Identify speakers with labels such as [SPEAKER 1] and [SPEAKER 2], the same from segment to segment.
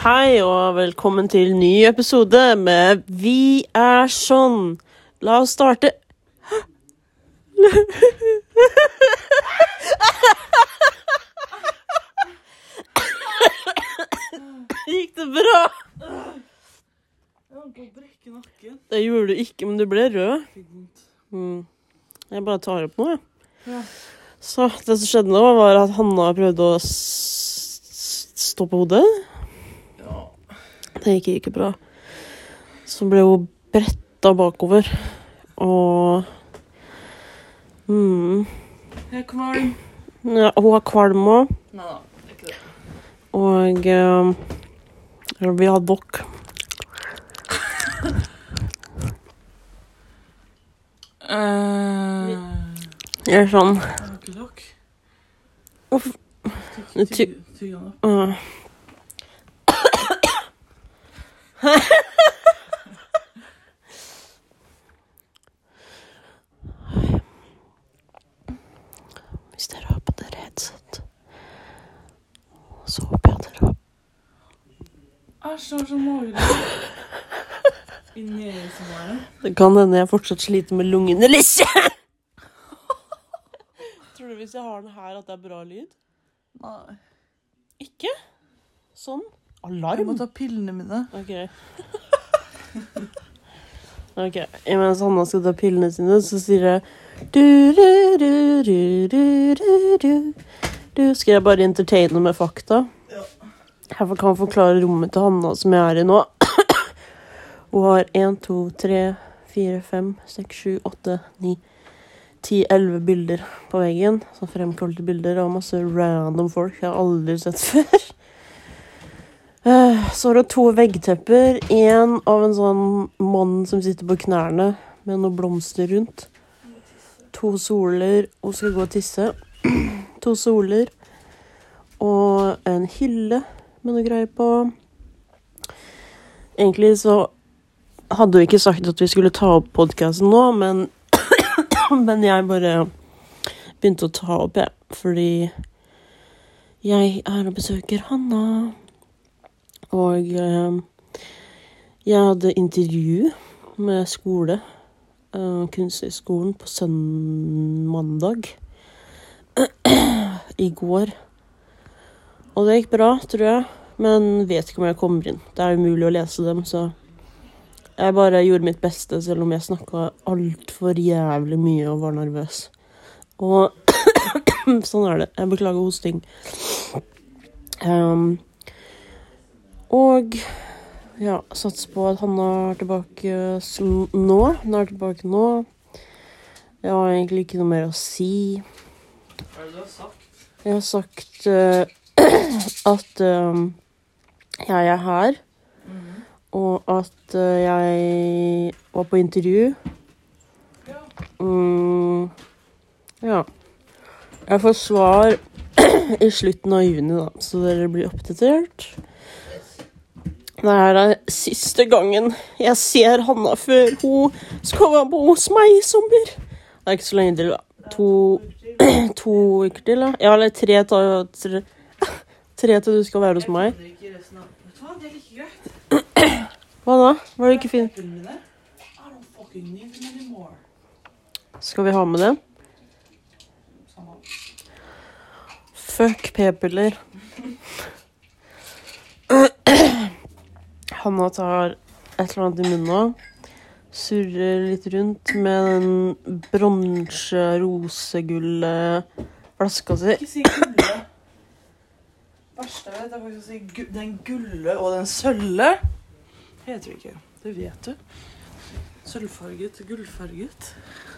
[SPEAKER 1] Hei og velkommen til ny episode med Vi er sånn. La oss starte. Gikk det bra?
[SPEAKER 2] Jeg holdt på å brekke nakken.
[SPEAKER 1] Det gjorde du ikke, men du ble rød. Mm. Jeg bare tar opp noe, jeg.
[SPEAKER 2] Ja.
[SPEAKER 1] Så det som skjedde nå, var at Hanna prøvde å stå på hodet. Det gikk ikke bra. Så ble hun bretta bakover. Og mm,
[SPEAKER 2] Jeg er kvalm.
[SPEAKER 1] ja, Hun har kvalm òg.
[SPEAKER 2] Nei da, det er ikke det.
[SPEAKER 1] Og eh, vi har dokk.
[SPEAKER 2] Uh,
[SPEAKER 1] Jeg er sånn? Hvorfor-
[SPEAKER 2] Tygg-
[SPEAKER 1] Ty-
[SPEAKER 2] ja. Opp.
[SPEAKER 1] øh. Hvis dere har på dere headset, så håper jeg dere har
[SPEAKER 2] Æsj, det var så magelig. Inni øyesmålet.
[SPEAKER 1] Det kan hende jeg fortsatt sliter med lungene litt. Tror du hvis jeg har den her, at det er bra lyd?
[SPEAKER 2] Nei.
[SPEAKER 1] Ikke? Sånn?
[SPEAKER 2] Jeg må ta pillene mine.
[SPEAKER 1] OK. OK. Mens Hanna skal ta pillene sine, så sier jeg du, du, du, du, du, du, du. du. Skal jeg bare entertaine med fakta?
[SPEAKER 2] Ja.
[SPEAKER 1] Jeg kan forklare rommet til Hanna som jeg er i nå. Hun har én, to, tre, fire, fem, seks, sju, åtte, ni, ti, elleve bilder på veggen. Sånn fremkalte bilder av masse random folk jeg har aldri sett før. Eh, Så var det to veggtepper. Én av en sånn mann som sitter på knærne med noen blomster rundt. To soler. Hun skal gå og tisse. To soler. Og en hylle med noe greier på. Egentlig så hadde hun ikke sagt at vi skulle ta opp podkasten nå, men, men jeg bare begynte å ta opp, jeg. Fordi jeg er og besøker Hanna. Og eh, jeg hadde intervju med skole, eh, Kunsthøgskolen, på søndag. I går. Og det gikk bra, tror jeg. Men vet ikke om jeg kommer inn. Det er umulig å lese dem, så jeg bare gjorde mitt beste, selv om jeg snakka altfor jævlig mye og var nervøs. Og sånn er det. Jeg beklager hosting. Um, og ja, satser på at Hanna er tilbake nå. Hun er tilbake nå. Jeg har egentlig ikke noe mer å si.
[SPEAKER 2] Hva er det du har sagt?
[SPEAKER 1] Jeg har sagt uh, at eh, jeg er her, og at uh, jeg var på intervju.
[SPEAKER 2] Ja.
[SPEAKER 1] Mm, ja. Jeg får svar i slutten av juni, da, så dere blir oppdatert. Det er den siste gangen jeg ser Hanna før hun skal være på hos meg i sommer. Det er ikke så lenge til. To, to uker til, da. Ja, eller tre, tre, tre til du skal være hos meg.
[SPEAKER 2] Hva,
[SPEAKER 1] da? Var det ikke fint? Skal vi ha med det? Fuck p-piller. Hanna tar et eller annet i munnen nå. Surrer litt rundt med den bronse, rosegulle flaska si.
[SPEAKER 2] Ikke si gulle. Verste jeg vet, er faktisk å si gu den gulle og den sølve. Heter det ikke. Det vet du. Sølvfarget, gullfarget.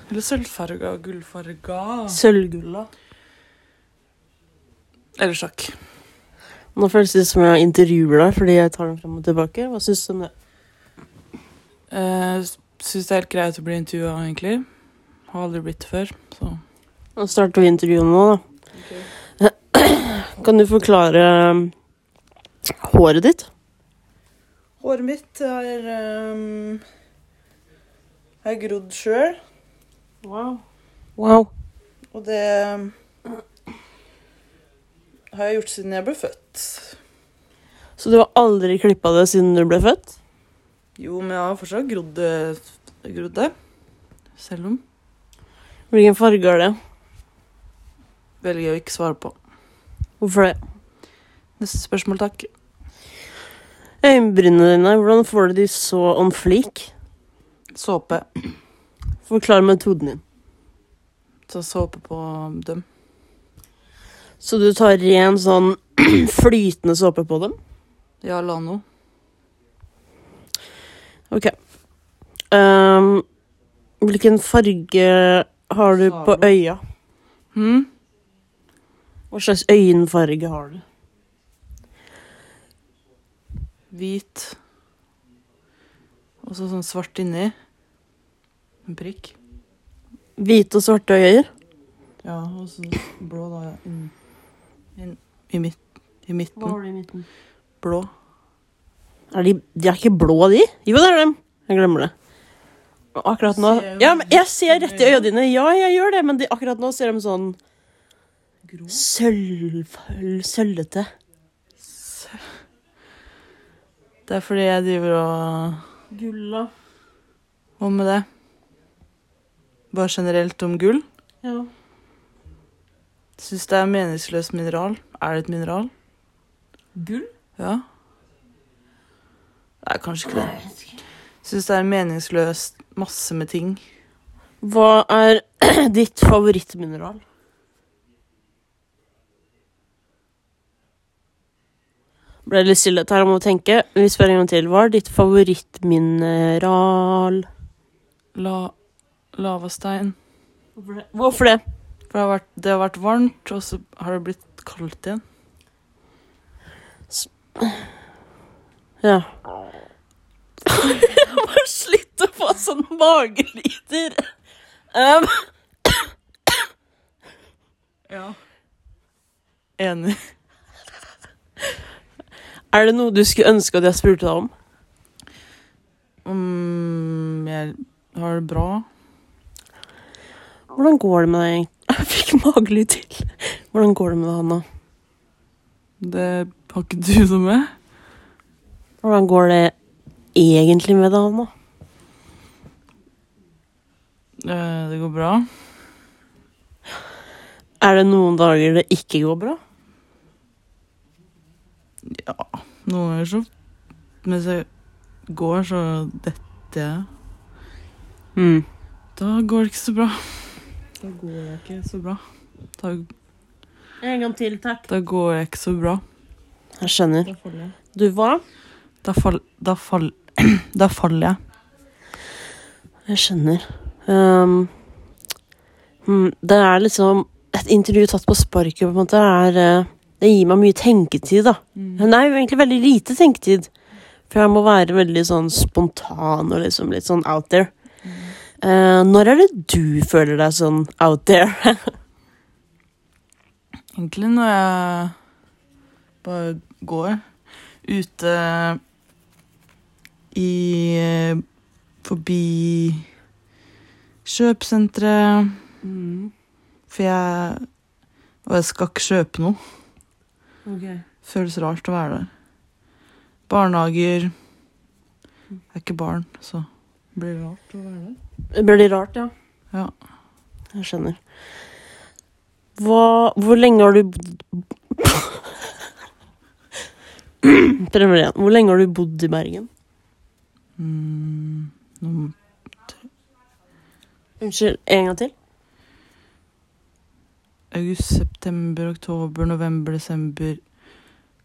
[SPEAKER 2] Eller sølvfarga, gullfarga.
[SPEAKER 1] Sølvgulla.
[SPEAKER 2] Eller sjakk.
[SPEAKER 1] Nå føles det som jeg intervjuer deg fordi jeg tar den frem og tilbake. Hva syns du om det?
[SPEAKER 2] Uh, Syns det er helt greit å bli intervjua, egentlig. Har aldri blitt det før, så
[SPEAKER 1] Nå starter vi intervjuet nå, da. Kan du forklare um, håret ditt?
[SPEAKER 2] Håret mitt er um, Har grodd sjøl,
[SPEAKER 1] Wow. Wow.
[SPEAKER 2] og det har jeg gjort siden jeg ble født.
[SPEAKER 1] Så du har aldri klippa det siden du ble født?
[SPEAKER 2] Jo, men jeg har fortsatt grodd. Grodd det. Selv om
[SPEAKER 1] Hvilken farge er det?
[SPEAKER 2] velger jeg å ikke svare på.
[SPEAKER 1] Hvorfor det?
[SPEAKER 2] Neste spørsmål, takk.
[SPEAKER 1] Øyenbrynene dine, hvordan får du de så on fleak?
[SPEAKER 2] Såpe.
[SPEAKER 1] Forklar metoden din.
[SPEAKER 2] Så såpe på dem.
[SPEAKER 1] Så du tar ren sånn flytende såpe på dem?
[SPEAKER 2] Ja, Lano.
[SPEAKER 1] Ok. Um, hvilken farge har du på øya?
[SPEAKER 2] Hm?
[SPEAKER 1] Hva slags øyenfarge har du?
[SPEAKER 2] Hvit. Og så sånn svart inni. En prikk.
[SPEAKER 1] Hvite og svarte øyer?
[SPEAKER 2] Ja, og så blå da ja. inn i, midt, i midten.
[SPEAKER 1] du i midten?
[SPEAKER 2] Blå.
[SPEAKER 1] Er de, de er ikke blå, de? Jo, det er dem. Jeg glemmer det. Akkurat nå Ja, men jeg ser rett i øya dine. Ja, jeg gjør det, men de, akkurat nå ser de sånn
[SPEAKER 2] Grå.
[SPEAKER 1] sølv... Sølvete.
[SPEAKER 2] Det er fordi jeg driver og
[SPEAKER 1] Gulla.
[SPEAKER 2] Hva med det? Bare generelt om gull?
[SPEAKER 1] Ja.
[SPEAKER 2] Syns det er meningsløst mineral. Er det et mineral?
[SPEAKER 1] Gull?
[SPEAKER 2] Ja. Er kanskje ikke det. Syns det er meningsløst masse med ting.
[SPEAKER 1] Hva er ditt favorittmineral? Ble litt stille her, jeg må tenke. Vi spør en gang til. Hva er ditt favorittmineral?
[SPEAKER 2] La lavastein.
[SPEAKER 1] Hvorfor det?
[SPEAKER 2] For det har, vært, det har vært varmt, og så har det blitt kaldt igjen.
[SPEAKER 1] Ja. Jeg Bare slutt å få sånn magelyder. Um,
[SPEAKER 2] Ja. Enig.
[SPEAKER 1] er det noe du skulle ønske at jeg spurte deg om?
[SPEAKER 2] Um, jeg har det bra.
[SPEAKER 1] Hvordan går det med deg? egentlig? Jeg fikk magelyd til. Hvordan går det med deg, Hanna?
[SPEAKER 2] Det har ikke du noe med.
[SPEAKER 1] Hvordan går det egentlig med deg, Hanna?
[SPEAKER 2] Eh, Det går bra.
[SPEAKER 1] Er det noen dager det ikke går bra?
[SPEAKER 2] Ja, noen ganger så Mens jeg går, så detter jeg.
[SPEAKER 1] Mm.
[SPEAKER 2] Da går det ikke så bra. Da går jeg ikke så bra. Da,
[SPEAKER 1] En gang til, takk.
[SPEAKER 2] da går jeg ikke så bra.
[SPEAKER 1] Jeg skjønner.
[SPEAKER 2] Jeg.
[SPEAKER 1] Du hva?
[SPEAKER 2] Da, fall, da, fall, da faller jeg.
[SPEAKER 1] Jeg skjønner. Um, mm, det er liksom Et intervju tatt på sparket, på en måte, er eh, Det gir meg mye tenketid, da. Nei, egentlig veldig lite tenketid. For jeg må være veldig sånn spontan og liksom litt sånn out there. Eh, når er det du føler deg sånn out there?
[SPEAKER 2] Egentlig når jeg bare går ute i Forbi kjøpesenteret. For jeg Og jeg skal ikke kjøpe noe. Føles rart å være der. Barnehager Jeg er ikke barn, så blir det rart å være der.
[SPEAKER 1] Det blir rart, ja.
[SPEAKER 2] Ja.
[SPEAKER 1] Jeg skjønner. Hva Hvor lenge har du bodd Prøver igjen. Hvor lenge har du bodd i Bergen?
[SPEAKER 2] Mm, noen-
[SPEAKER 1] Unnskyld, en gang til?
[SPEAKER 2] august, september, oktober, november, desember,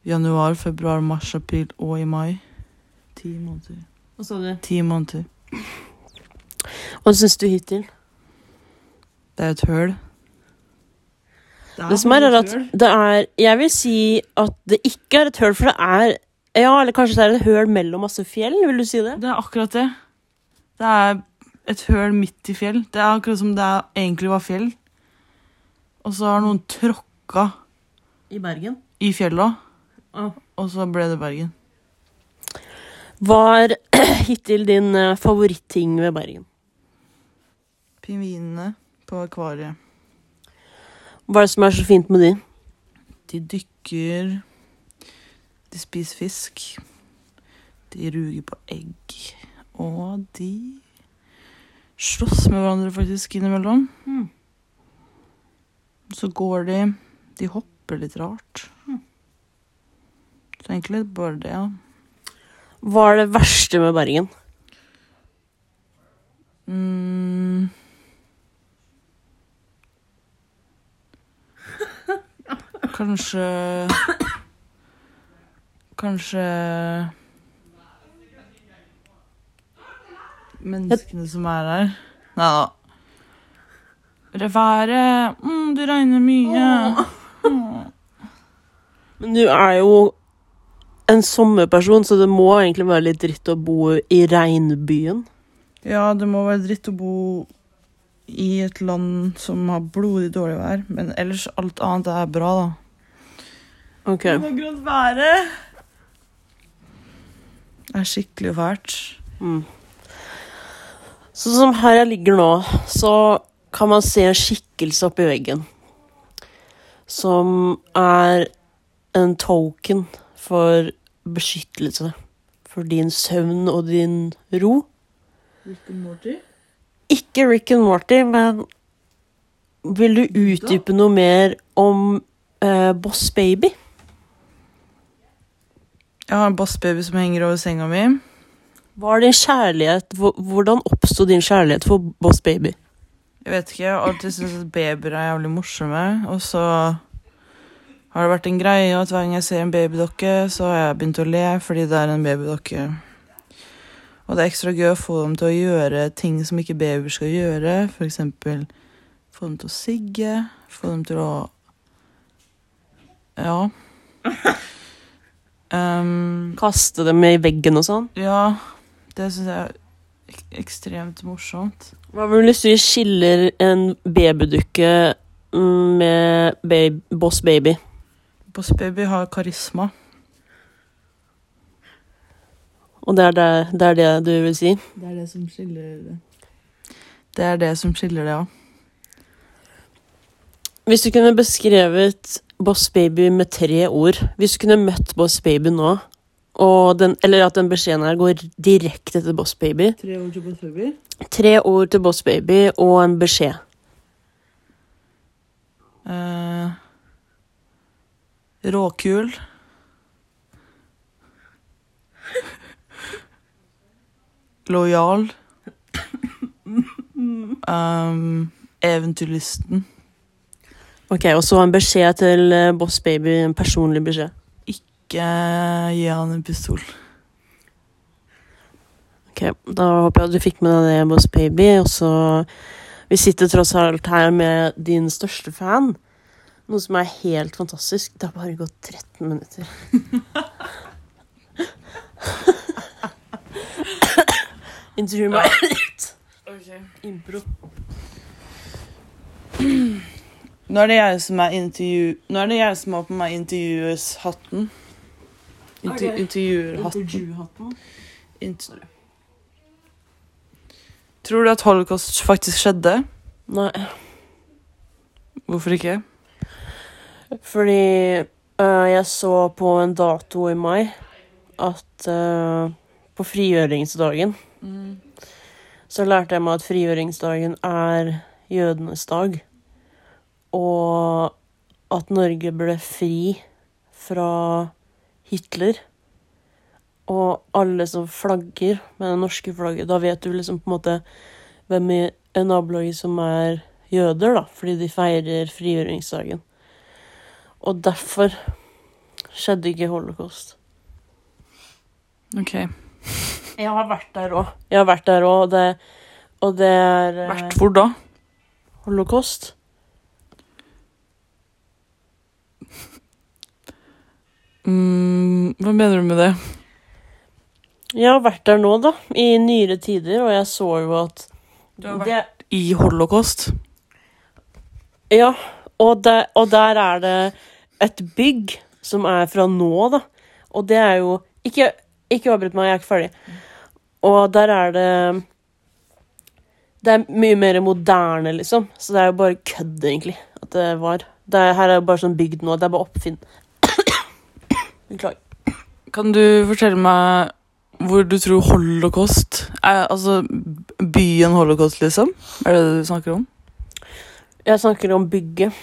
[SPEAKER 2] januar, februar, mars, april og i mai. Ti måneder.
[SPEAKER 1] Hva sa du?
[SPEAKER 2] Ti måneder.
[SPEAKER 1] Hva syns du hittil?
[SPEAKER 2] Det er et høl.
[SPEAKER 1] Det som er, er at det er Jeg vil si at det ikke er et høl, for det er Ja, eller kanskje det er et høl mellom masse fjell? Vil du si det?
[SPEAKER 2] Det er akkurat det. Det er et høl midt i fjell. Det er akkurat som det egentlig var fjell. Og så har noen tråkka
[SPEAKER 1] I Bergen?
[SPEAKER 2] i fjella,
[SPEAKER 1] Ah.
[SPEAKER 2] og så ble det Bergen.
[SPEAKER 1] Hva er hittil din eh, favoritting ved Bergen?
[SPEAKER 2] Pingvinene på akvariet.
[SPEAKER 1] Hva er det som er så fint med de?
[SPEAKER 2] De dykker De spiser fisk. De ruger på egg. Og de slåss med hverandre faktisk innimellom.
[SPEAKER 1] Mm.
[SPEAKER 2] Så går de De hopper litt rart. Så egentlig bare det, ja.
[SPEAKER 1] Hva er det verste med Bergen?
[SPEAKER 2] Mm. Kanskje Kanskje Menneskene som er her. Nei da. Det været mm, Det regner mye. Mm.
[SPEAKER 1] Men du er jo en sommerperson, så det må egentlig være litt dritt å bo i regnbyen.
[SPEAKER 2] Ja, det må være dritt å bo i et land som har blodig dårlig vær, men ellers alt annet er bra, da.
[SPEAKER 1] Ok.
[SPEAKER 2] akkurat været er skikkelig fælt.
[SPEAKER 1] Mm. Så som her jeg ligger nå, så kan man se en skikkelse oppi veggen. Som er en token for beskyttelse. For din søvn og din ro.
[SPEAKER 2] Rick and Morty?
[SPEAKER 1] Ikke Rick and Morty, men vil du utdype noe mer om uh, Boss Baby?
[SPEAKER 2] Jeg har en Boss Baby som henger over senga mi.
[SPEAKER 1] Hva er din kjærlighet? Hvordan oppsto din kjærlighet for Boss Baby?
[SPEAKER 2] Jeg vet ikke, jeg har alltid syntes at babyer er jævlig morsomme. Og så har det vært en greie at hver gang jeg ser en babydokke, så har jeg begynt å le fordi det er en babydokke. Og det er ekstra gøy å få dem til å gjøre ting som ikke babyer skal gjøre. Eksempel få dem til å sigge, få dem til å Ja. Um,
[SPEAKER 1] Kaste dem i veggen og sånn?
[SPEAKER 2] ja, det syns jeg er ek ekstremt morsomt.
[SPEAKER 1] Hva vil du si skiller en babydukke mm, med baby, Boss Baby?
[SPEAKER 2] Bossbaby har karisma.
[SPEAKER 1] Og det er det, det er det du vil si?
[SPEAKER 2] Det er det som skiller det. Det er det som skiller det, ja.
[SPEAKER 1] Hvis du kunne beskrevet Boss Baby med tre ord Hvis du kunne møtt Boss Baby nå, den, eller at den beskjeden her går direkte til Boss Baby
[SPEAKER 2] Tre ord til Boss Baby?
[SPEAKER 1] Tre ord til Boss Baby og en beskjed.
[SPEAKER 2] Uh, råkul. Lojal. Um, eventyrlysten.
[SPEAKER 1] Ok, Og så en beskjed til eh, Boss Baby, en personlig beskjed.
[SPEAKER 2] Ikke gi han en pistol.
[SPEAKER 1] Ok, Da håper jeg at du fikk med deg det, Boss Baby. Og så Vi sitter tross alt her med din største fan. Noe som er helt fantastisk. Det har bare gått 13 minutter. Intervju meg litt. Impro.
[SPEAKER 2] Nå er det jeg som er intervju... Nå er det jeg som har på meg intervjues-hatten. Inter
[SPEAKER 1] okay.
[SPEAKER 2] Intervjuerhatten. Inter Tror du at holocaust faktisk skjedde?
[SPEAKER 1] Nei,
[SPEAKER 2] Hvorfor ikke?
[SPEAKER 1] fordi øh, jeg så på en dato i mai at øh, på frigjøringsdagen så lærte jeg meg at frigjøringsdagen er jødenes dag. Og at Norge ble fri fra Hitler. Og alle som flagger med det norske flagget, da vet du liksom på en måte hvem i en nabolaget som er jøder, da, fordi de feirer frigjøringsdagen. Og derfor skjedde ikke holocaust.
[SPEAKER 2] Ok.
[SPEAKER 1] Jeg har vært der òg. Jeg har vært der òg, og det, og det er eh,
[SPEAKER 2] Vært hvor da?
[SPEAKER 1] holocaust.
[SPEAKER 2] Mm, hva mener du med det?
[SPEAKER 1] Jeg har vært der nå, da, i nyere tider, og jeg så jo at
[SPEAKER 2] Du har
[SPEAKER 1] det,
[SPEAKER 2] I holocaust?
[SPEAKER 1] Ja, og, der- og der er det et bygg som er fra nå, da. Og det er jo Ikke, ikke avbryt meg, jeg er ikke ferdig. Og der er det Det er mye mer moderne, liksom. Så det er jo bare kødd, egentlig, at det var. Det er, her er jo bare sånn bygd nå. Det er bare oppfinn. Beklager.
[SPEAKER 2] Kan du fortelle meg hvor du tror holocaust er? Altså byen holocaust, liksom? Er det det du snakker om?
[SPEAKER 1] Jeg snakker om bygget.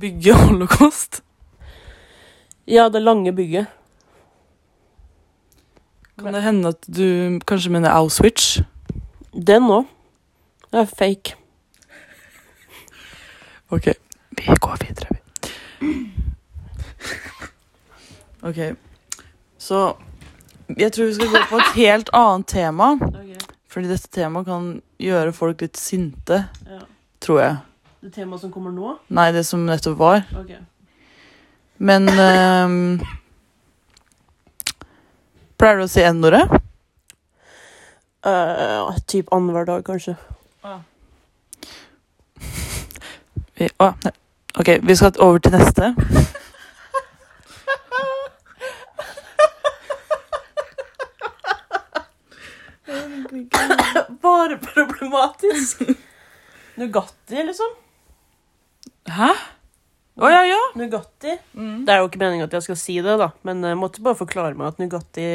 [SPEAKER 2] Bygge holocaust?
[SPEAKER 1] Ja, det lange bygget.
[SPEAKER 2] Kan det hende at du kanskje mener Auschwitz?
[SPEAKER 1] Den òg. Det er fake.
[SPEAKER 2] Ok, vi går videre. vi. Ok, så jeg tror vi skal gå på et helt annet tema. Fordi dette temaet kan gjøre folk litt sinte,
[SPEAKER 1] Ja.
[SPEAKER 2] tror jeg.
[SPEAKER 1] Det temaet som kommer nå?
[SPEAKER 2] Nei, det som nettopp var.
[SPEAKER 1] Okay.
[SPEAKER 2] Men ehm, Pleier du å si N-ordet?
[SPEAKER 1] Uh, typ annenhver dag, kanskje.
[SPEAKER 2] Vi, å. OK, vi skal over til neste.
[SPEAKER 1] Bare problematisk. Nugatti, liksom.
[SPEAKER 2] Hæ? Å ja, ja.
[SPEAKER 1] Nugatti.
[SPEAKER 2] Mm.
[SPEAKER 1] Det er jo ikke meningen at jeg skal si det, da, men jeg måtte bare forklare meg at Nugatti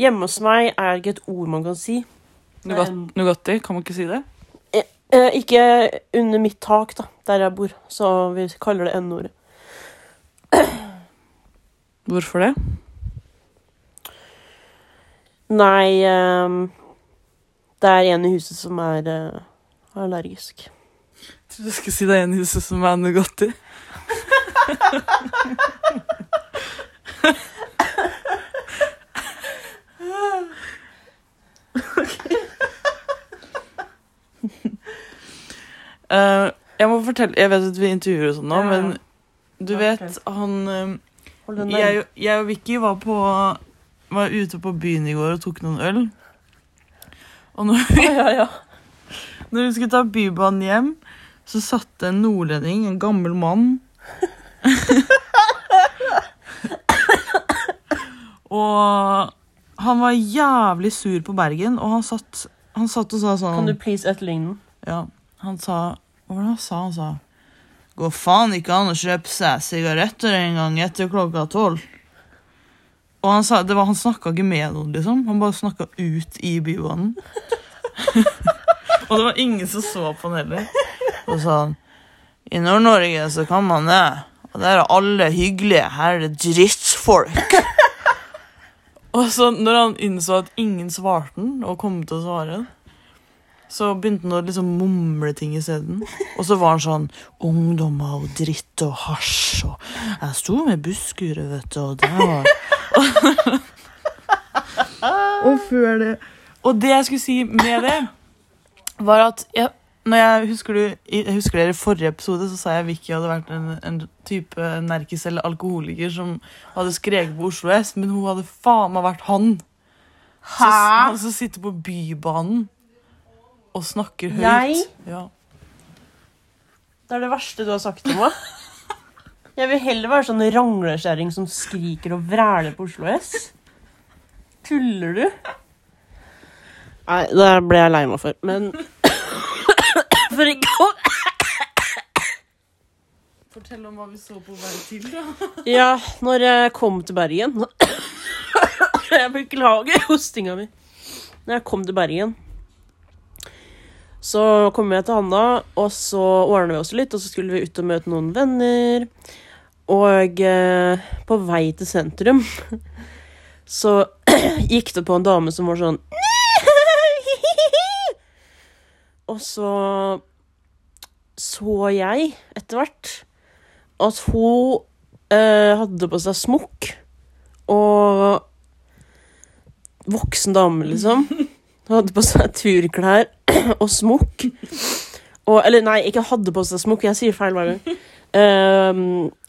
[SPEAKER 1] hjemme hos meg er ikke et ord man kan si.
[SPEAKER 2] Nugat,
[SPEAKER 1] Um,
[SPEAKER 2] Nugatti, kan man ikke si det?
[SPEAKER 1] Eh, ikke under mitt tak, da, der jeg bor, så vi kaller det N-ordet.
[SPEAKER 2] Hvorfor det?
[SPEAKER 1] Nei ehm, Det er en i huset som er eh, allergisk.
[SPEAKER 2] Jeg trodde du skulle si det er en i huset som er Nugatti. Eh, jeg må fortelle Jeg vet at vi intervjuer og sånn nå,
[SPEAKER 1] Ja, ja.
[SPEAKER 2] men du
[SPEAKER 1] okay.
[SPEAKER 2] vet han eh, jeg, jeg og Vicky var på Var ute på byen i går og tok noen øl. Og når vi,
[SPEAKER 1] Ja,
[SPEAKER 2] når vi skulle ta Bybanen hjem, så satt det en nordlending, en gammel mann Og han var jævlig sur på Bergen, og han satt, han satt og sa sånn
[SPEAKER 1] Kan du please etterligne den?
[SPEAKER 2] Ja, han sa Hva var det han sa? Han sa Går faen ikke an å kjøpe seg sigaretter en gang etter klokka tolv. Og han sa, det var, han snakka ikke med noen, liksom. Han bare snakka ut i bybanen. og det var ingen som så på han heller. Og så sa han I Nord-Norge så kan man det. Og der er alle hyggelige. Her er det drittfolk. og så når han innså at ingen svarte han, og kom til å svare, så begynte han å liksom mumle ting isteden. Og så var han sånn Ungdommer og dritt og hasj og Jeg sto med busskuret, vet du, og det var Og før det Og det jeg skulle si med det, var at jeg, jeg husker, du, jeg husker dere i forrige episode, så sa jeg Vicky hadde vært en, en type nerkis eller alkoholiker som hadde skreket på Oslo S, men hun hadde faen meg vært han. Hæ? som sitter på Bybanen og snakker høyt.
[SPEAKER 1] Jeg?
[SPEAKER 2] Ja.
[SPEAKER 1] Det er det verste du har sagt til meg. Jeg vil heller være sånn ranglekjerring som skriker og vræler på Oslo S. Tuller du? Nei, det ble jeg lei meg for. Men For i går.
[SPEAKER 2] Fortell om hva vi så på vei til, da.
[SPEAKER 1] Ja, når jeg kom til Bergen Jeg beklager hostinga mi. Når jeg kom til Bergen, så kom jeg til Hanna, og så ordna vi oss litt, og så skulle vi ut og møte noen venner. Og eh, på vei til sentrum så gikk det på en dame som var sånn Og så så jeg etter hvert at hun eh, hadde på seg smokk. Og voksen dame, liksom. Hun hadde på seg turklær og smokk. Og, eller nei, ikke hadde på seg smokk, jeg sier feil hver gang. Eh,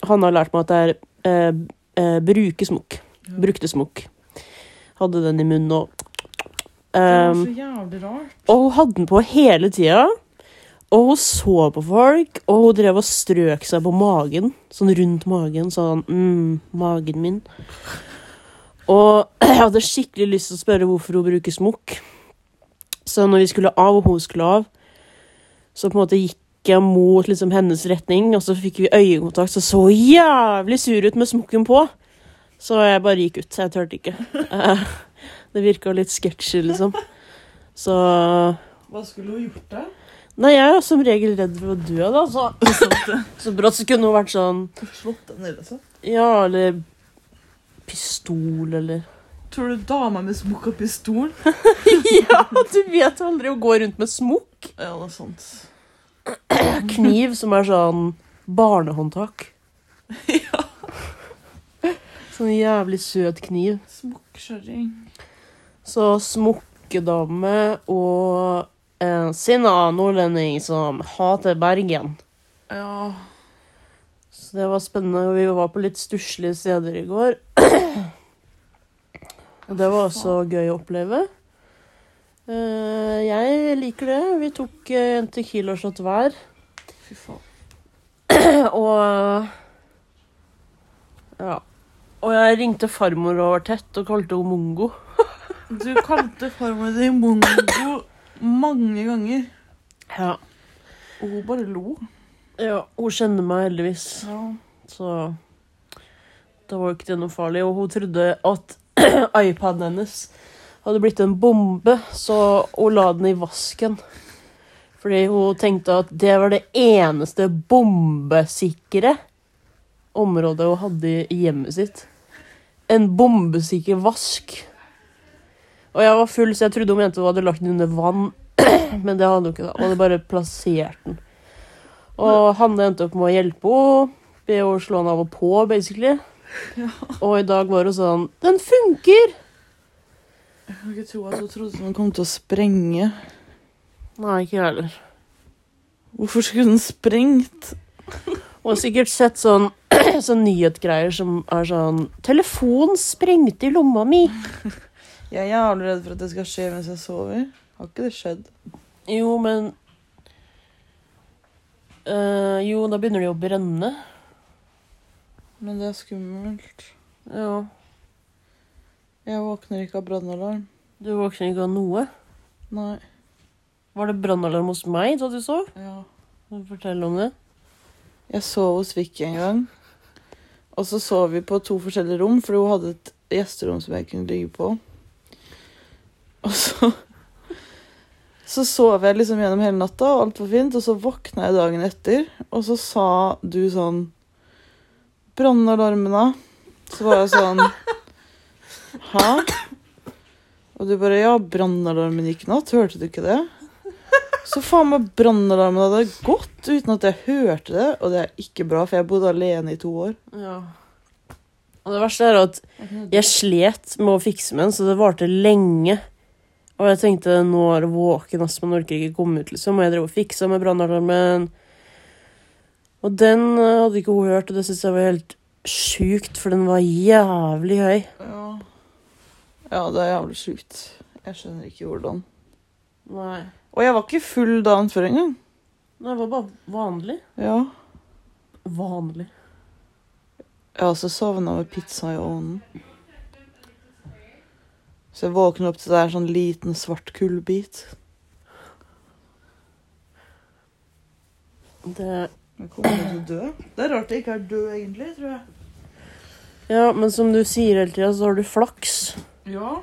[SPEAKER 1] han har lært meg at det er eh, eh, bruke smokk. Brukte smokk. Hadde den i munnen og um,
[SPEAKER 2] jævlig rart.
[SPEAKER 1] og hun hadde den på hele tida. Og hun så på folk, og hun drev og strøk seg på magen. Sånn rundt magen. Sånn mm, magen min. Og jeg hadde skikkelig lyst til å spørre hvorfor hun bruker smokk. Så når vi skulle av, og hun skulle av, så på en måte gikk jeg mot liksom hennes retning, og så fikk vi øyekontakt, så så jævlig sur ut med smokken på. Så jeg bare gikk ut. Jeg turte ikke. Det virka litt sketchy, liksom. Så
[SPEAKER 2] Hva skulle hun gjort da?
[SPEAKER 1] Nei, jeg er som regel redd for å dø, da. Så, så brått så kunne hun vært sånn
[SPEAKER 2] Slått deg ned, altså.
[SPEAKER 1] Ja, eller pistol, eller
[SPEAKER 2] Tror du dama med smokk og pistol?
[SPEAKER 1] Ja, du vet aldri å gå rundt med smokk.
[SPEAKER 2] Ja, det er sant.
[SPEAKER 1] Kniv som er sånn barnehåndtak.
[SPEAKER 2] ja.
[SPEAKER 1] Sånn jævlig søt kniv.
[SPEAKER 2] Smokkkjerring.
[SPEAKER 1] Så smokkedame og en sinna nordlending som hater Bergen.
[SPEAKER 2] Ja.
[SPEAKER 1] Så det var spennende. Vi var på litt stusslige steder i går. Og det var også gøy å oppleve. Eh, Jeg liker det. Vi tok eh, en Tequila-shot hver.
[SPEAKER 2] Fy faen.
[SPEAKER 1] Og Ja. Og jeg ringte farmor og var tett og kalte henne Mongo.
[SPEAKER 2] Du kalte farmor din mongo mange ganger.
[SPEAKER 1] Ja.
[SPEAKER 2] Og hun bare lo.
[SPEAKER 1] ja. Hun kjenner meg heldigvis,
[SPEAKER 2] Ja.
[SPEAKER 1] så da var jo ikke det noe farlig. Og hun trodde at iPaden hennes hadde blitt en bombe, så hun la den i vasken. Fordi hun tenkte at det var det eneste bombesikre området hun hadde i hjemmet sitt. En bombesikker vask. Og jeg var full, så jeg trodde hun mente hun hadde lagt den under vann. Men det hadde hun ikke. da. Hun hadde bare plassert den. Og Hanne endte opp med å hjelpe henne. Be henne slå den av og på, basically. Og i dag var hun sånn Den funker!
[SPEAKER 2] Jeg kan ikke tro at hun trodde den kom til å sprenge.
[SPEAKER 1] Nei, ikke jeg heller.
[SPEAKER 2] Hvorfor skulle den sprengt?
[SPEAKER 1] Hun har sikkert sett sånn, sånn nyhetsgreier som er sånn 'Telefonen sprengte i lomma mi'.
[SPEAKER 2] Jeg er jævlig redd for at det skal skje mens jeg sover. Har ikke det skjedd?
[SPEAKER 1] Jo, men eh, Jo, da begynner det jo å brenne.
[SPEAKER 2] Men det er skummelt.
[SPEAKER 1] Ja.
[SPEAKER 2] Jeg våkner ikke av brannalarm.
[SPEAKER 1] Du våkner ikke av noe.
[SPEAKER 2] Nei.
[SPEAKER 1] Var det brannalarm hos meg da du sov?
[SPEAKER 2] Ja.
[SPEAKER 1] Fortell om det.
[SPEAKER 2] Jeg sov hos Vicky en gang. Og så sov vi på to forskjellige rom, for hun hadde et gjesterom som jeg kunne ligge på. Og så Så sov jeg liksom gjennom hele natta, og alt var fint. Og så våkna jeg dagen etter, og så sa du sånn Brannalarmen, da? Så var jeg sånn Hæ? Og du bare Ja, brannalarmen gikk i natt. Hørte du ikke det? Så faen meg brannalarmen hadde gått uten at jeg hørte det, og det er ikke bra, for jeg bodde alene i to år.
[SPEAKER 1] Ja. Og det verste er at jeg slet med å fikse med den, så det varte lenge. Og jeg tenkte nå er det våken, ass, man orker ikke komme ut, liksom. Og jeg drev og fiksa med brannalarmen. Og den eh, hadde ikke hun hørt, og det syntes jeg var helt sjukt, for den var jævlig høy.
[SPEAKER 2] Ja. ja, det er jævlig sjukt. Jeg skjønner ikke hvordan.
[SPEAKER 1] Nei.
[SPEAKER 2] Og jeg var ikke full dagen før engang.
[SPEAKER 1] Nei, Det var bare vanlig.
[SPEAKER 2] Ja.
[SPEAKER 1] Vanlig.
[SPEAKER 2] Jeg har også sovna med pizza i ovnen. Så jeg våkner opp til det er sånn liten svart kullbit.
[SPEAKER 1] Det
[SPEAKER 2] Jeg kommer til å dø. Det er rart jeg ikke er død, egentlig, tror jeg.
[SPEAKER 1] Ja, men som du sier hele tida, så har du flaks.
[SPEAKER 2] Ja.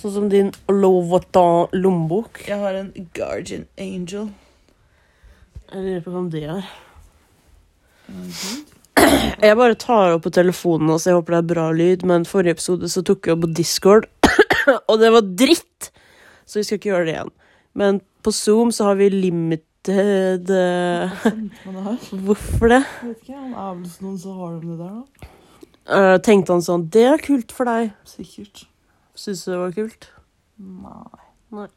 [SPEAKER 1] Sånn som din Louboutin-lommebok.
[SPEAKER 2] Jeg har en guardian angel.
[SPEAKER 1] Jeg lurer på hvem det er.
[SPEAKER 2] Mhm.
[SPEAKER 1] Jeg bare tar opp på telefonen og så jeg håper det er bra lyd, men forrige episode så tok jeg opp på Discord, og det var dritt! Så vi skal ikke gjøre det igjen. Men på Zoom så har vi limited eh, Hvorfor det?
[SPEAKER 2] jeg vet ikke, han noen så har de det der, da.
[SPEAKER 1] Uh, tenkte han sånn Det er kult for deg.
[SPEAKER 2] Sikkert.
[SPEAKER 1] Syns du det var kult?
[SPEAKER 2] Nei. Nei.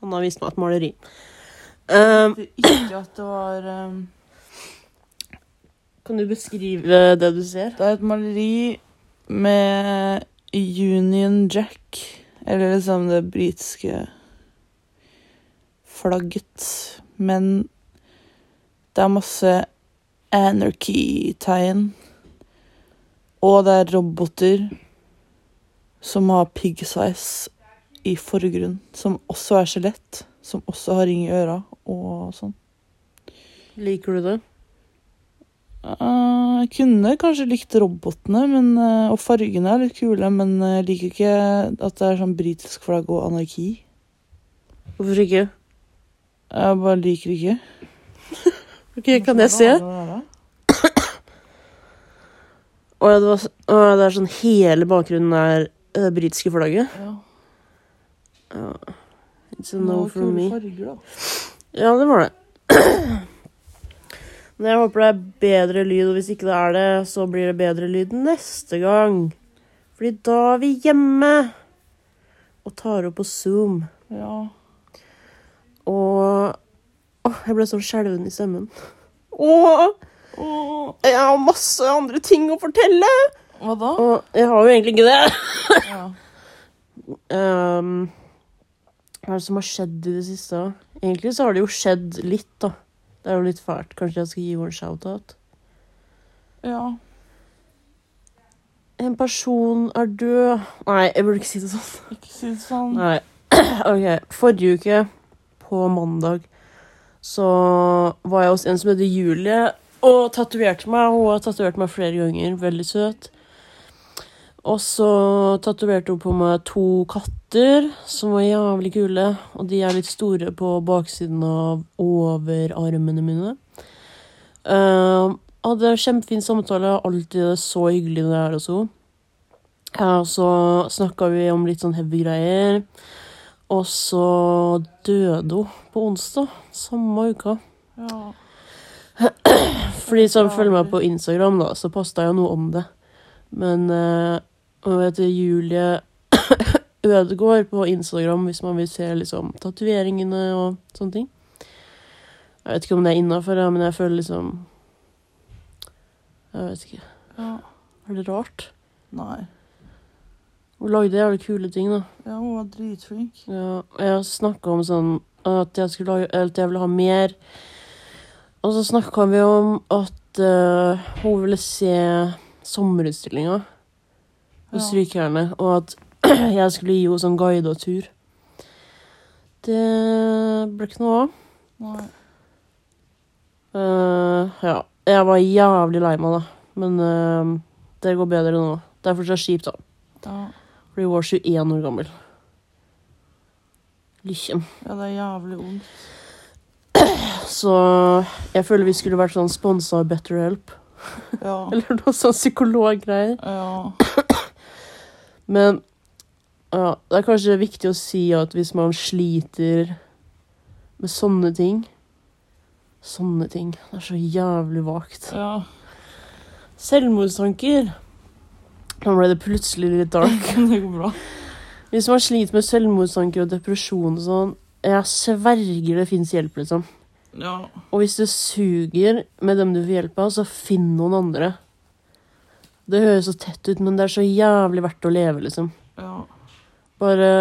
[SPEAKER 1] Han har vist meg et maleri. Um,
[SPEAKER 2] ikke at det var um,
[SPEAKER 1] kan du beskrive det du ser?
[SPEAKER 2] Det er et maleri med Union Jack, eller liksom det britiske flagget. Men det er masse anarchy-tegn. Og det er roboter som har pig size i forgrunn, som også er skjelett. Som også har ring i øra og sånn.
[SPEAKER 1] Liker du det?
[SPEAKER 2] Eh, Jeg kunne kanskje likt robotene men, eh, og fargene er litt kule, men jeg liker ikke at det er sånn britisk flagg og anarki.
[SPEAKER 1] Hvorfor ikke?
[SPEAKER 2] Jeg bare liker ikke.
[SPEAKER 1] Ok, Kan jeg se? Å ja, det, var, det er sånn hele bakgrunnen er det britiske flagget.
[SPEAKER 2] Ja.
[SPEAKER 1] Ja. It's a no for me.
[SPEAKER 2] farger, da.
[SPEAKER 1] Ja, det var det. Men jeg håper det er bedre lyd, og hvis ikke det er det, så blir det bedre lyd neste gang. Fordi da er vi hjemme og tar opp på Zoom.
[SPEAKER 2] Ja.
[SPEAKER 1] Og Åh, jeg ble sånn skjelven i stemmen. Åh!
[SPEAKER 2] Åh,
[SPEAKER 1] jeg har masse andre ting å fortelle!
[SPEAKER 2] hva da?
[SPEAKER 1] Og jeg har jo egentlig ikke det.
[SPEAKER 2] Ja.
[SPEAKER 1] Um, hva er det som har skjedd i det siste? Egentlig så har det jo skjedd litt, da. Det er jo litt fælt. Kanskje jeg skal gi henne en shout-out?
[SPEAKER 2] ja.
[SPEAKER 1] En person er død Nei, jeg burde ikke si det sånn.
[SPEAKER 2] Ikke si det sånn.
[SPEAKER 1] Nei. OK. Forrige uke, på mandag, så var jeg hos en som heter Julie, og tatoverte meg. Hun har tatovert meg flere ganger. Veldig søt. Og så tatoverte hun på meg to katter som var jævlig kule. Og de er litt store på baksiden av overarmene mine. Uh, hadde kjempefin samtale. Alltid så hyggelig når jeg er hos henne. Ja, så snakka vi om litt sånn heavy greier. Og så døde hun på onsdag samme uka.
[SPEAKER 2] Ja.
[SPEAKER 1] For de som følger meg på Instagram, da, så posta jeg noe om det. Men uh, hun heter Julie Ødegård på Instagram hvis man vil se liksom tatoveringene og sånne ting. Jeg vet ikke om det er innafor, men jeg føler liksom Jeg vet ikke.
[SPEAKER 2] ja.
[SPEAKER 1] Er det rart?
[SPEAKER 2] Nei.
[SPEAKER 1] Hun lagde jævlig kule ting, da.
[SPEAKER 2] Ja, hun var dritflink.
[SPEAKER 1] Ja, og jeg snakka om sånn at jeg, skulle lage, at jeg ville ha mer. Og så snakka vi om at uh, hun ville se sommerutstillinga hos Strykerne, og at jeg skulle gi henne sånn og tur. Det ble ikke noe av. Eh, ja. Jeg var jævlig lei meg, da. Men uh, det går bedre nå. Det er fortsatt kjipt, da.
[SPEAKER 2] Ja.
[SPEAKER 1] Fordi hun var 21 år gammel. Lykken.
[SPEAKER 2] ja, det er jævlig vondt.
[SPEAKER 1] Så jeg føler vi skulle vært sånn sponsa av BetterHelp.
[SPEAKER 2] Ja.
[SPEAKER 1] Eller noe sånn psykologgreier.
[SPEAKER 2] Ja.
[SPEAKER 1] Men ja, det er kanskje viktig å si at hvis man sliter med sånne ting Sånne ting. Det er så jævlig vagt.
[SPEAKER 2] Ja.
[SPEAKER 1] Selvmordstanker. Nå ble det plutselig litt dark.
[SPEAKER 2] Det går bra.
[SPEAKER 1] Hvis man sliter med selvmordstanker og depresjon og sånn, jeg sverger det fins hjelp, liksom.
[SPEAKER 2] Ja.
[SPEAKER 1] Og hvis det suger med dem du får hjelp av, så finn noen andre. Det høres så tett ut, men det er så jævlig verdt å leve, liksom.
[SPEAKER 2] Ja.
[SPEAKER 1] Bare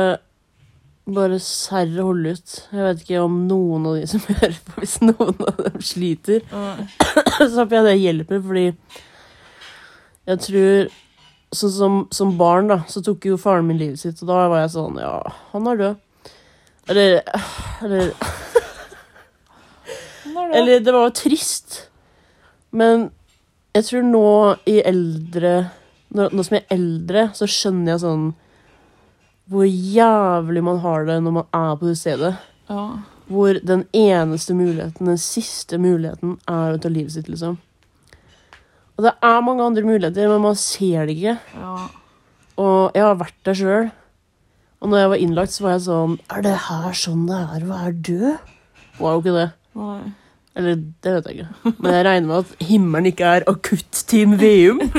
[SPEAKER 1] Bare serre holde ut. Jeg vet ikke om noen av de som hører på, hvis noen av dem sliter,
[SPEAKER 2] Nei.
[SPEAKER 1] så håper jeg det hjelper, fordi jeg tror Sånn som, som barn, da, så tok jo faren min livet sitt, og da var jeg sånn Ja, han er død. Eller Eller
[SPEAKER 2] er.
[SPEAKER 1] Eller det var jo trist. Men jeg tror nå i eldre Nå, nå som jeg er eldre, så skjønner jeg sånn Hvor jævlig man har det når man er på det stedet.
[SPEAKER 2] Ja.
[SPEAKER 1] Hvor den eneste muligheten, den siste muligheten, er å ta livet sitt, liksom. Og det er mange andre muligheter, men man ser det ikke.
[SPEAKER 2] Ja.
[SPEAKER 1] Og jeg har vært der sjøl. Og når jeg var innlagt, så var jeg sånn Er det her sånn det er å være død? Var jo ikke det.
[SPEAKER 2] Nei.
[SPEAKER 1] Eller det vet jeg ikke. Men jeg regner med at himmelen ikke er akutt-Team Veum.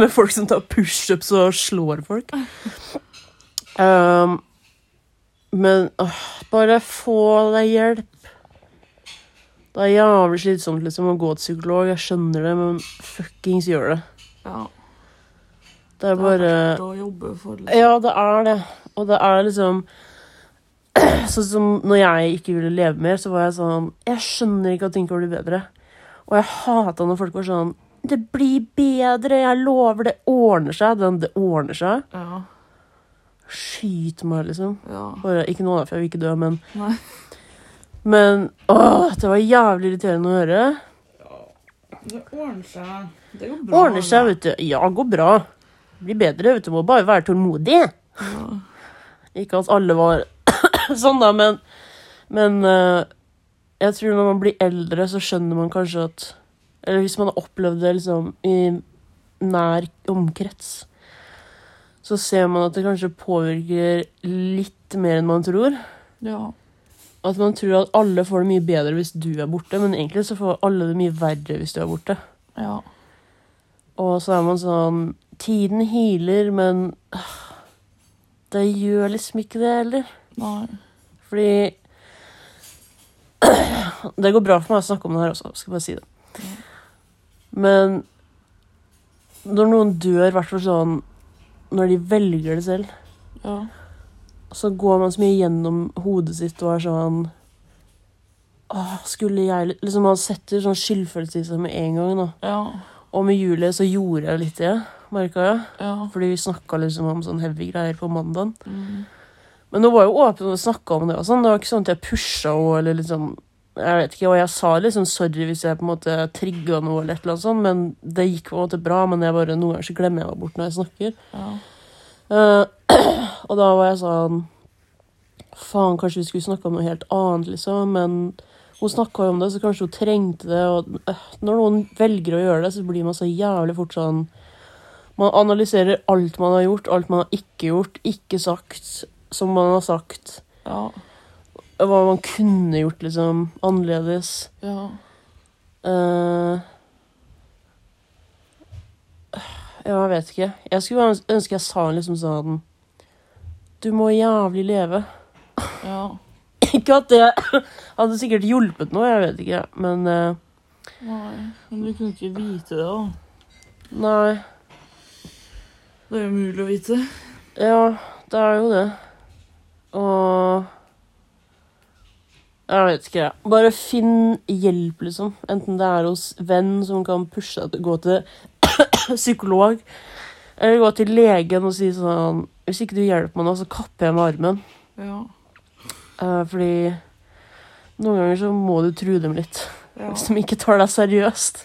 [SPEAKER 1] Med folk som tar pushups og slår folk. Um, men åh, bare få deg hjelp. Det er jævlig slitsomt liksom, å gå til psykolog. Jeg skjønner det, men fuckings gjør det.
[SPEAKER 2] Ja.
[SPEAKER 1] Det er bare
[SPEAKER 2] verdt å jobbe for liksom.
[SPEAKER 1] Ja, det er det. Og det er liksom Sånn som når jeg ikke ville leve mer, så var jeg sånn Jeg skjønner ikke at ting kan bli bedre. Og jeg hata når folk var sånn Det blir bedre, jeg lover, det ordner seg. Den, det ordner seg.
[SPEAKER 2] Ja.
[SPEAKER 1] Skyt meg, liksom.
[SPEAKER 2] Ja.
[SPEAKER 1] Bare, ikke nå, da, for jeg vil ikke dø, men
[SPEAKER 2] Nei.
[SPEAKER 1] Men åh, det var jævlig irriterende å høre.
[SPEAKER 2] Det ordner seg. Det går bra.
[SPEAKER 1] Ordner seg, vet du. Ja, går bra. Blir bedre, vet du. Må bare være tålmodig.
[SPEAKER 2] Ja.
[SPEAKER 1] Ikke at alle var sånn, da, men Men eh, jeg tror når man blir eldre, så skjønner man kanskje at Eller hvis man har opplevd det liksom i nær omkrets, så ser man at det kanskje påvirker litt mer enn man tror.
[SPEAKER 2] ja.
[SPEAKER 1] At man tror at alle får det mye bedre hvis du er borte, men egentlig så får alle det mye verre hvis du er borte.
[SPEAKER 2] Ja.
[SPEAKER 1] Og så er man sånn Tiden healer, men ah, det gjør liksom ikke det heller.
[SPEAKER 2] Nei.
[SPEAKER 1] Fordi Det går bra for meg å snakke om det her også, skal bare si det. Men når noen dør, i hvert fall sånn Når de velger det selv,
[SPEAKER 2] Ja.
[SPEAKER 1] så går man så mye gjennom hodet sitt og er sånn Åh, skulle jeg li-» Liksom Man setter sånn skyldfølelse i seg med en gang. da.
[SPEAKER 2] Ja.
[SPEAKER 1] Og med Julie så gjorde jeg litt det, merka jeg.
[SPEAKER 2] Ja.
[SPEAKER 1] Fordi vi snakka liksom om sånn heavy greier på mandagen.
[SPEAKER 2] Mm.
[SPEAKER 1] Men hun var jo åpen og snakka om det. og sånn. Det var ikke sånn at jeg pusha henne eller liksom Jeg vet ikke, og jeg sa liksom sorry hvis jeg på en måte trigga noe, eller et eller annet sånt, men det gikk på en måte bra. Men jeg bare, noen ganger så glemmer jeg meg bort når jeg snakker.
[SPEAKER 2] Ja.
[SPEAKER 1] Uh, og da var jeg sånn Faen, kanskje vi skulle snakka om noe helt annet, liksom. Men hun snakka jo om det, så kanskje hun trengte det. Og uh, når noen velger å gjøre det, så blir man så jævlig fort sånn Man analyserer alt man har gjort, alt man har ikke gjort, ikke sagt, som man har sagt.
[SPEAKER 2] Ja.
[SPEAKER 1] Hva man kunne gjort, liksom, annerledes.
[SPEAKER 2] Ja.
[SPEAKER 1] Uh, jeg vet ikke. Jeg skulle øns- ønske jeg sa liksom sånn Du må jævlig leve.
[SPEAKER 2] Ja.
[SPEAKER 1] Ikke at det hadde sikkert hjulpet noe, jeg vet ikke, men uh,
[SPEAKER 2] Nei. Men du kunne ikke vite det, da.
[SPEAKER 1] Nei.
[SPEAKER 2] Det er jo umulig å vite.
[SPEAKER 1] Ja, det er jo det. Og Jeg vet ikke. Bare finn hjelp, liksom. Enten det er hos venn som kan pushe deg til å gå til psykolog, eller gå til legen og si sånn Hvis ikke du hjelper meg nå, så kapper jeg med armen.
[SPEAKER 2] Ja.
[SPEAKER 1] Eh, fordi noen ganger så må du true dem litt.
[SPEAKER 2] Ja.
[SPEAKER 1] Hvis de ikke tar deg seriøst.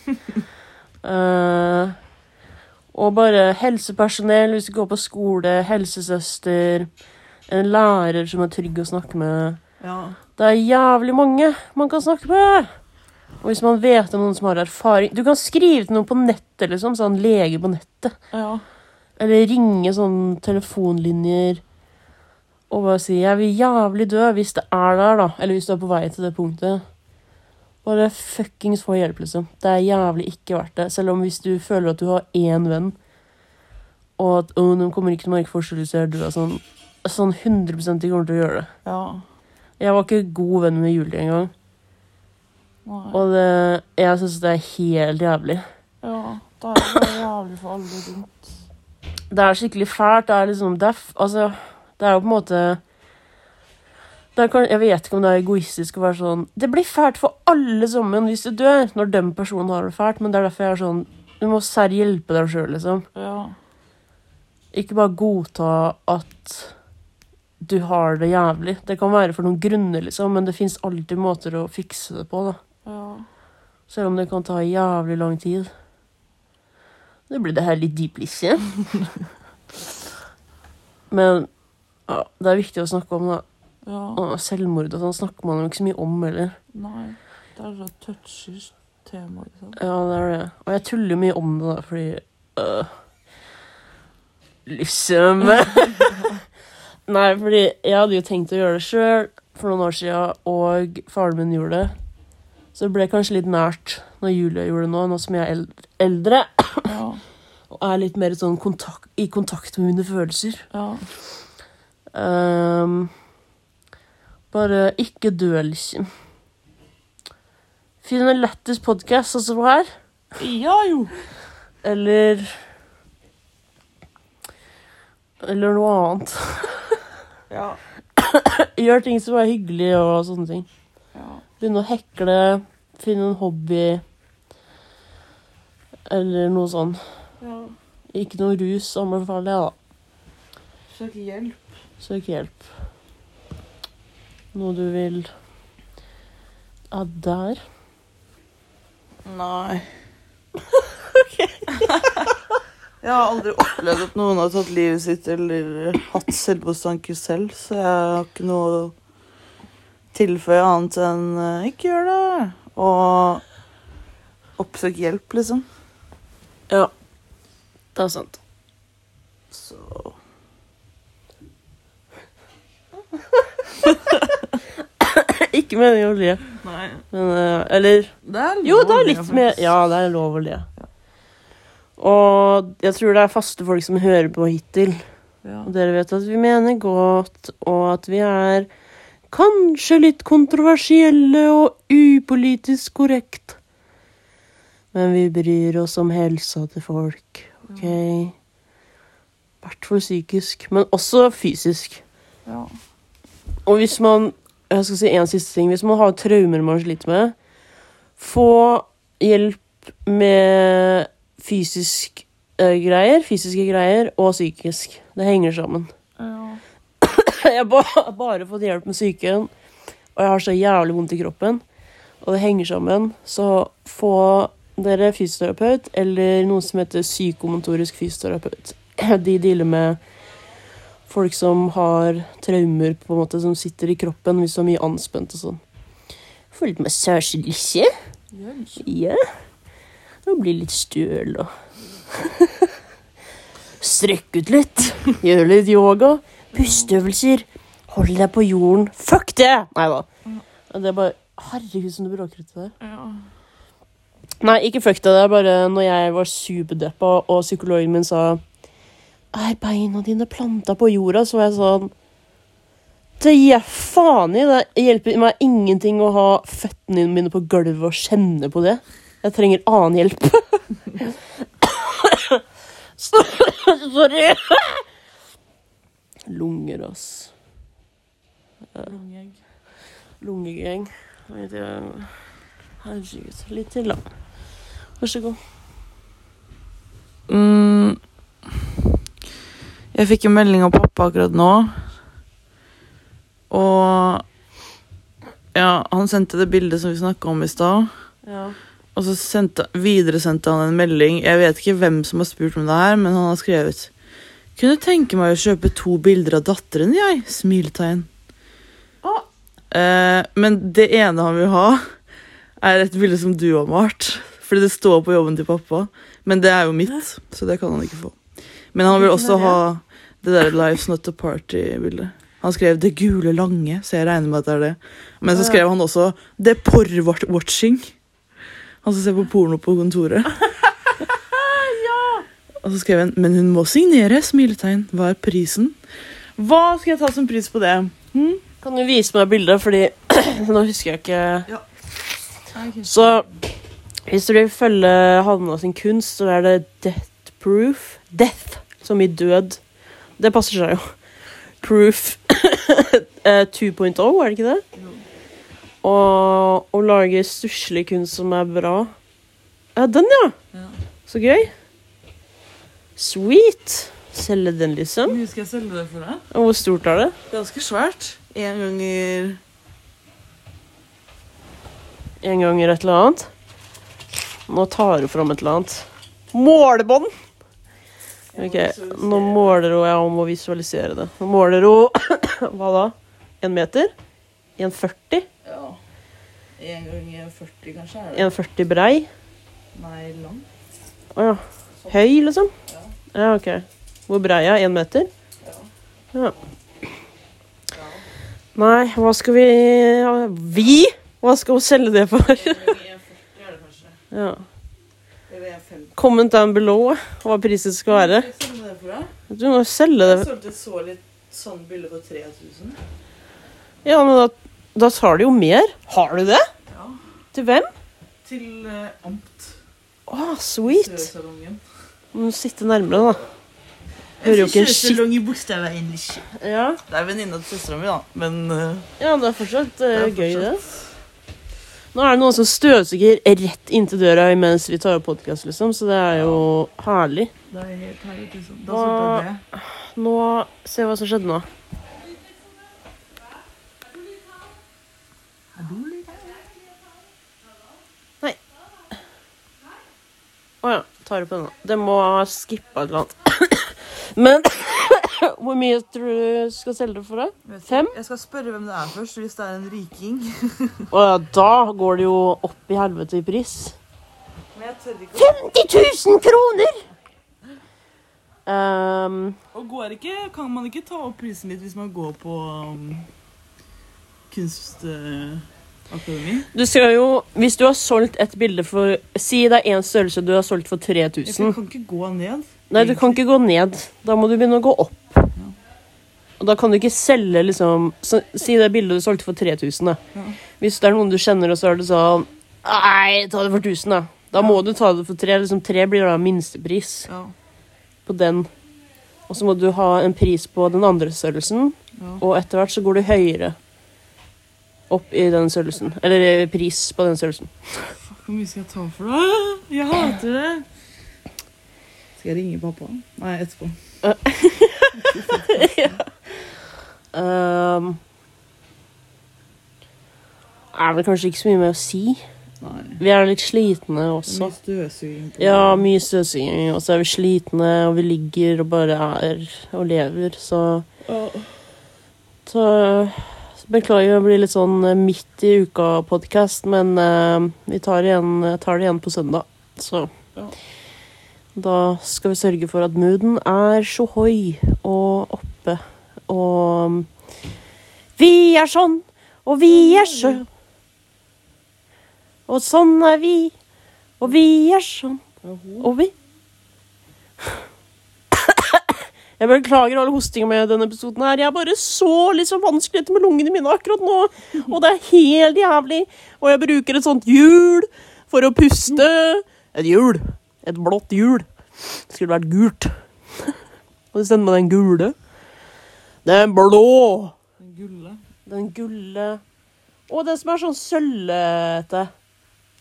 [SPEAKER 1] uh, og bare helsepersonell, hvis du går på skole, helsesøster, en lærer som er trygg å snakke med.
[SPEAKER 2] ja.
[SPEAKER 1] Det er jævlig mange man kan snakke med. Og hvis man vet om noen som har erfaring Du kan skrive til noen på nettet, liksom. Sånn lege på nettet.
[SPEAKER 2] Ja.
[SPEAKER 1] Eller ringe sånn telefonlinjer og bare si 'jeg vil jævlig dø' hvis det er der, da. Eller hvis du er på vei til det punktet. Bare fuckings få hjelp, liksom. Det er jævlig ikke verdt det. Selv om hvis du føler at du har én venn, og at oh, de kommer ikke til å merke forskjell hvis jeg er død, sånn, sånn 100 de kommer til å gjøre det.
[SPEAKER 2] Ja.
[SPEAKER 1] Jeg var ikke god venn med Julie engang, og det, jeg syns det er helt jævlig.
[SPEAKER 2] Ja. Det er jo jævlig for alle rundt.
[SPEAKER 1] Det er skikkelig fælt. Det er liksom det er, Altså, det er jo på en måte det kan- Jeg vet ikke om det er egoistisk å være sånn Det blir fælt for alle sammen hvis du dør, når den personen har det fælt, men det er derfor jeg er sånn Du må serr hjelpe deg sjøl, liksom.
[SPEAKER 2] Ja.
[SPEAKER 1] Ikke bare godta at du har det jævlig. Det kan være for noen grunner, liksom, men det fins alltid måter å fikse det på, da.
[SPEAKER 2] Ja.
[SPEAKER 1] Selv om det kan ta jævlig lang tid. Det blir det her litt deep lisse. Men ja, det er viktig å snakke om, da.
[SPEAKER 2] Ja.
[SPEAKER 1] Og selvmord og sånn snakker man jo ikke så mye om heller.
[SPEAKER 2] Nei. Det er så touchy tema, liksom.
[SPEAKER 1] Ja, det er det. Og jeg tuller mye om det, da, fordi øh, Liksom Nei, fordi jeg hadde jo tenkt å gjøre det sjøl for noen år siden, og faren min gjorde det. Så det ble kanskje litt nært når Julia gjorde det nå, nå som jeg er eldre.
[SPEAKER 2] Ja.
[SPEAKER 1] Og er litt mer sånn kontakt, i kontakt med mine følelser.
[SPEAKER 2] Ja.
[SPEAKER 1] Um, bare ikke dø, liksom. Finn en lættis podkast, sånn som her.
[SPEAKER 2] Ja, jo.
[SPEAKER 1] Eller Eller noe annet.
[SPEAKER 2] Ja.
[SPEAKER 1] Gjør ting som er hyggelig og sånne ting.
[SPEAKER 2] Ja.
[SPEAKER 1] Begynne å hekle, finne en hobby. Eller noe sånn.
[SPEAKER 2] ja.
[SPEAKER 1] Ikke noe rus, anbefaler jeg, da.
[SPEAKER 2] Søk hjelp.
[SPEAKER 1] Søk hjelp. Noe du vil Ja, der.
[SPEAKER 2] Nei. jeg har aldri opplevd at noen har tatt livet sitt eller hatt selvmordstanker selv, så jeg har ikke noe å tilføye annet enn eh, ikke gjør det. Og oppsøk hjelp, liksom.
[SPEAKER 1] Ja. Det er sant.
[SPEAKER 2] Så
[SPEAKER 1] Ikke meningen å le,
[SPEAKER 2] Nei.
[SPEAKER 1] men eh, Eller
[SPEAKER 2] Det er
[SPEAKER 1] Jo, det er litt mer Ja, det er lov å le. Og jeg tror det er faste folk som hører på hittil.
[SPEAKER 2] Ja.
[SPEAKER 1] Og dere vet at vi mener godt, og at vi er kanskje litt kontroversielle og upolitisk korrekt. Men vi bryr oss om helsa til folk, OK? I hvert fall psykisk, men også fysisk.
[SPEAKER 2] ja.
[SPEAKER 1] Og hvis man Jeg skal si en siste ting. Hvis man har traumer man sliter med, få hjelp med fysisk uh, greier, fysiske greier og psykisk. Det henger sammen.
[SPEAKER 2] ja.
[SPEAKER 1] Jeg har ba- bare fått hjelp med psyken, og jeg har så jævlig vondt i kroppen. Og det henger sammen. Så få dere fysioterapeut eller noe som heter psykomotorisk fysioterapeut. De dealer med folk som har traumer på en måte som sitter i kroppen hvis du er mye anspent og sånn. Få litt massasje, Lisse. Ja. Og bli litt støl og Strekke ut litt. Gjøre litt yoga. Pusteøvelser. Hold deg på jorden. Fuck det! Nei da. Det er bare Herregud, som du bråker uti der.
[SPEAKER 2] ja.
[SPEAKER 1] Nei, ikke fuck det. Det er bare når jeg var superdeppa, og psykologen min sa Er beina dine planta på jorda? Så var jeg sånn Det gir jeg faen i. Det hjelper meg ingenting å ha føttene mine på gulvet og kjenne på det. Jeg trenger annen hjelp. Sorry. Lunger, ass.
[SPEAKER 2] Lungeegg.
[SPEAKER 1] Jeg- Herregud. Litt til, da. Vær så god.
[SPEAKER 2] Mm. Jeg fikk en melding av pappa akkurat nå. Og ja, han sendte det bildet som vi snakka om i stad.
[SPEAKER 1] Ja.
[SPEAKER 2] Og så sendte, videresendte han en melding. Jeg vet ikke hvem som har spurt om det her, men han har skrevet Kunne tenke meg å kjøpe to bilder av datteren, jeg. Smiletegn.
[SPEAKER 1] Å.
[SPEAKER 2] Eh, men det ene han vil ha, er et bilde som du har malt. Fordi det står på jobben til pappa. Men det er jo mitt, så det kan han ikke få. Men han vil også ha det der Life's Not a Party-bildet. Han skrev 'Det gule lange', så jeg regner med at det er det. Men så skrev han også 'Det porr-watching'. Han som ser på porno på kontoret. Og så skrev hun 'Men hun må signere', smiletegn. Hva er prisen? Hva skal jeg ta som pris på det? Hm?
[SPEAKER 1] Kan du vise meg bildet, fordi nå husker jeg ikke Så hvis du vil følge Hanna sin kunst, så er det death proof. Death, som i død. Det passer seg jo. Proof eh, 2.0, er det ikke det? Og lage stusslig kunst som er bra. Ja, den, ja!
[SPEAKER 2] Ja.
[SPEAKER 1] Så gøy. Sweet. Selge den, liksom.
[SPEAKER 2] Hvor mye skal jeg selge det for deg?
[SPEAKER 1] Og hvor stort er det?
[SPEAKER 2] Ganske svært. En ganger
[SPEAKER 1] En ganger et eller annet. Nå tar hun fram et eller annet. Målebånd! Ok, nå måler hun Jeg må visualisere det. Nå måler hun Hva da? En meter? 1,40?
[SPEAKER 2] Ja. En ganger 40, kanskje? er det?
[SPEAKER 1] 1,40 brei?
[SPEAKER 2] Nei, lang.
[SPEAKER 1] Å ja. Høy, liksom?
[SPEAKER 2] Ja.
[SPEAKER 1] Ja, OK. Hvor brei er én meter?
[SPEAKER 2] Ja.
[SPEAKER 1] Ja. Nei, hva skal vi Vi? Hva skal hun selge det for?
[SPEAKER 2] En ganger 1,40 er det kanskje.
[SPEAKER 1] Ja.
[SPEAKER 2] Eller 1,50.
[SPEAKER 1] Comment down below hva prisen skal være.
[SPEAKER 2] Selge det?
[SPEAKER 1] Du må selge
[SPEAKER 2] Jeg solgte så litt sånn bilde for 3000.
[SPEAKER 1] Ja, men da, da tar du jo mer. Har du det?
[SPEAKER 2] Ja.
[SPEAKER 1] Til hvem?
[SPEAKER 2] Til uh, Amt.
[SPEAKER 1] Å, sweet.
[SPEAKER 2] Sørsalongen.
[SPEAKER 1] Du må sitte nærmere, da. Hører jo ikke en shit.
[SPEAKER 2] Sørsalong i Bogstadveien.
[SPEAKER 1] Ja,
[SPEAKER 2] Det er venninna til søstera mi, da. Men uh,
[SPEAKER 1] ja det er fortsatt eh,
[SPEAKER 2] det er
[SPEAKER 1] gøy, det.
[SPEAKER 2] fortsatt-
[SPEAKER 1] Nå er det noen som støvsuger rett inntil døra mens vi tar opp podkast, liksom, så det er jo herlig.
[SPEAKER 2] Det er helt herlig, liksom. Da
[SPEAKER 1] Hva-
[SPEAKER 2] jeg det.
[SPEAKER 1] Nå Se hva som skjedde nå. Nei. Å oh, ja. Tar opp denne. Det må ha skippa et eller annet. Men hvor mye tror du skal selge det for?
[SPEAKER 2] deg?
[SPEAKER 1] Fem?
[SPEAKER 2] Jeg skal spørre hvem det er først, hvis det er en riking.
[SPEAKER 1] Å ja, da går det jo opp i helvete i pris.
[SPEAKER 2] Men jeg tør ikke
[SPEAKER 1] 50 000 kroner! Um,
[SPEAKER 2] Og går ikke, kan man ikke ta opp prisen litt hvis man går på um, kunst... Uh kunstakademi?
[SPEAKER 1] du skal jo Hvis du har solgt et bilde for Si det er én størrelse du har solgt for
[SPEAKER 2] jeg
[SPEAKER 1] 3000.
[SPEAKER 2] kan ikke gå ned.
[SPEAKER 1] Nei, du kan ikke gå ned. Da må du begynne å gå opp. Og da kan du ikke selge liksom så, Si det bildet du solgte for 3000. Da.
[SPEAKER 2] Ja.
[SPEAKER 1] Hvis det er noen du kjenner, og så er det sånn Nei, ta det for 1000, da. Da må du ta det for tre. Liksom, tre blir da minstepris
[SPEAKER 2] Ja.
[SPEAKER 1] på den. Og så må du ha en pris på den andre størrelsen,
[SPEAKER 2] ja.
[SPEAKER 1] og etter hvert så går du høyere opp i den størrelsen. Eller eh, pris på den størrelsen.
[SPEAKER 2] Fuck, hvor mye skal jeg ta for det? Jeg hater det. Skal jeg ringe pappa? Nei, etterpå.
[SPEAKER 1] Um, er vel kanskje ikke så mye mer å si.
[SPEAKER 2] Nei.
[SPEAKER 1] Vi er litt slitne også.
[SPEAKER 2] Mye støvsuging
[SPEAKER 1] Ja, mye støvsuging, og så er vi slitne, og vi ligger og bare er og lever, så
[SPEAKER 2] oh.
[SPEAKER 1] Så beklager å bli litt sånn eh, midt i uka-podkast, men uh, vi tar, igjen, tar det igjen på søndag. Så
[SPEAKER 2] Ja.
[SPEAKER 1] da skal vi sørge for at mooden er sjohoi og oppe, og Vi er sånn, og vi er sjø. Og sånn er vi, og vi er sånn, og vi Jeg beklager all hostinga med denne episoden. her. Jeg er bare så liksom vanskeligheter med lungene mine akkurat nå. Og det er helt jævlig. Og jeg bruker et sånt hjul for å puste. Et hjul. Et blått hjul. Det skulle vært gult. Og isteden med den gule. Den blå.
[SPEAKER 2] Den gulle.
[SPEAKER 1] Den gulle. Og den som er sånn sølvete.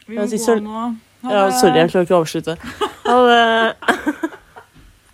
[SPEAKER 2] Vi må gå nå. Ha
[SPEAKER 1] Ja, sorry, jeg klarer ikke å avslutte. Ha det.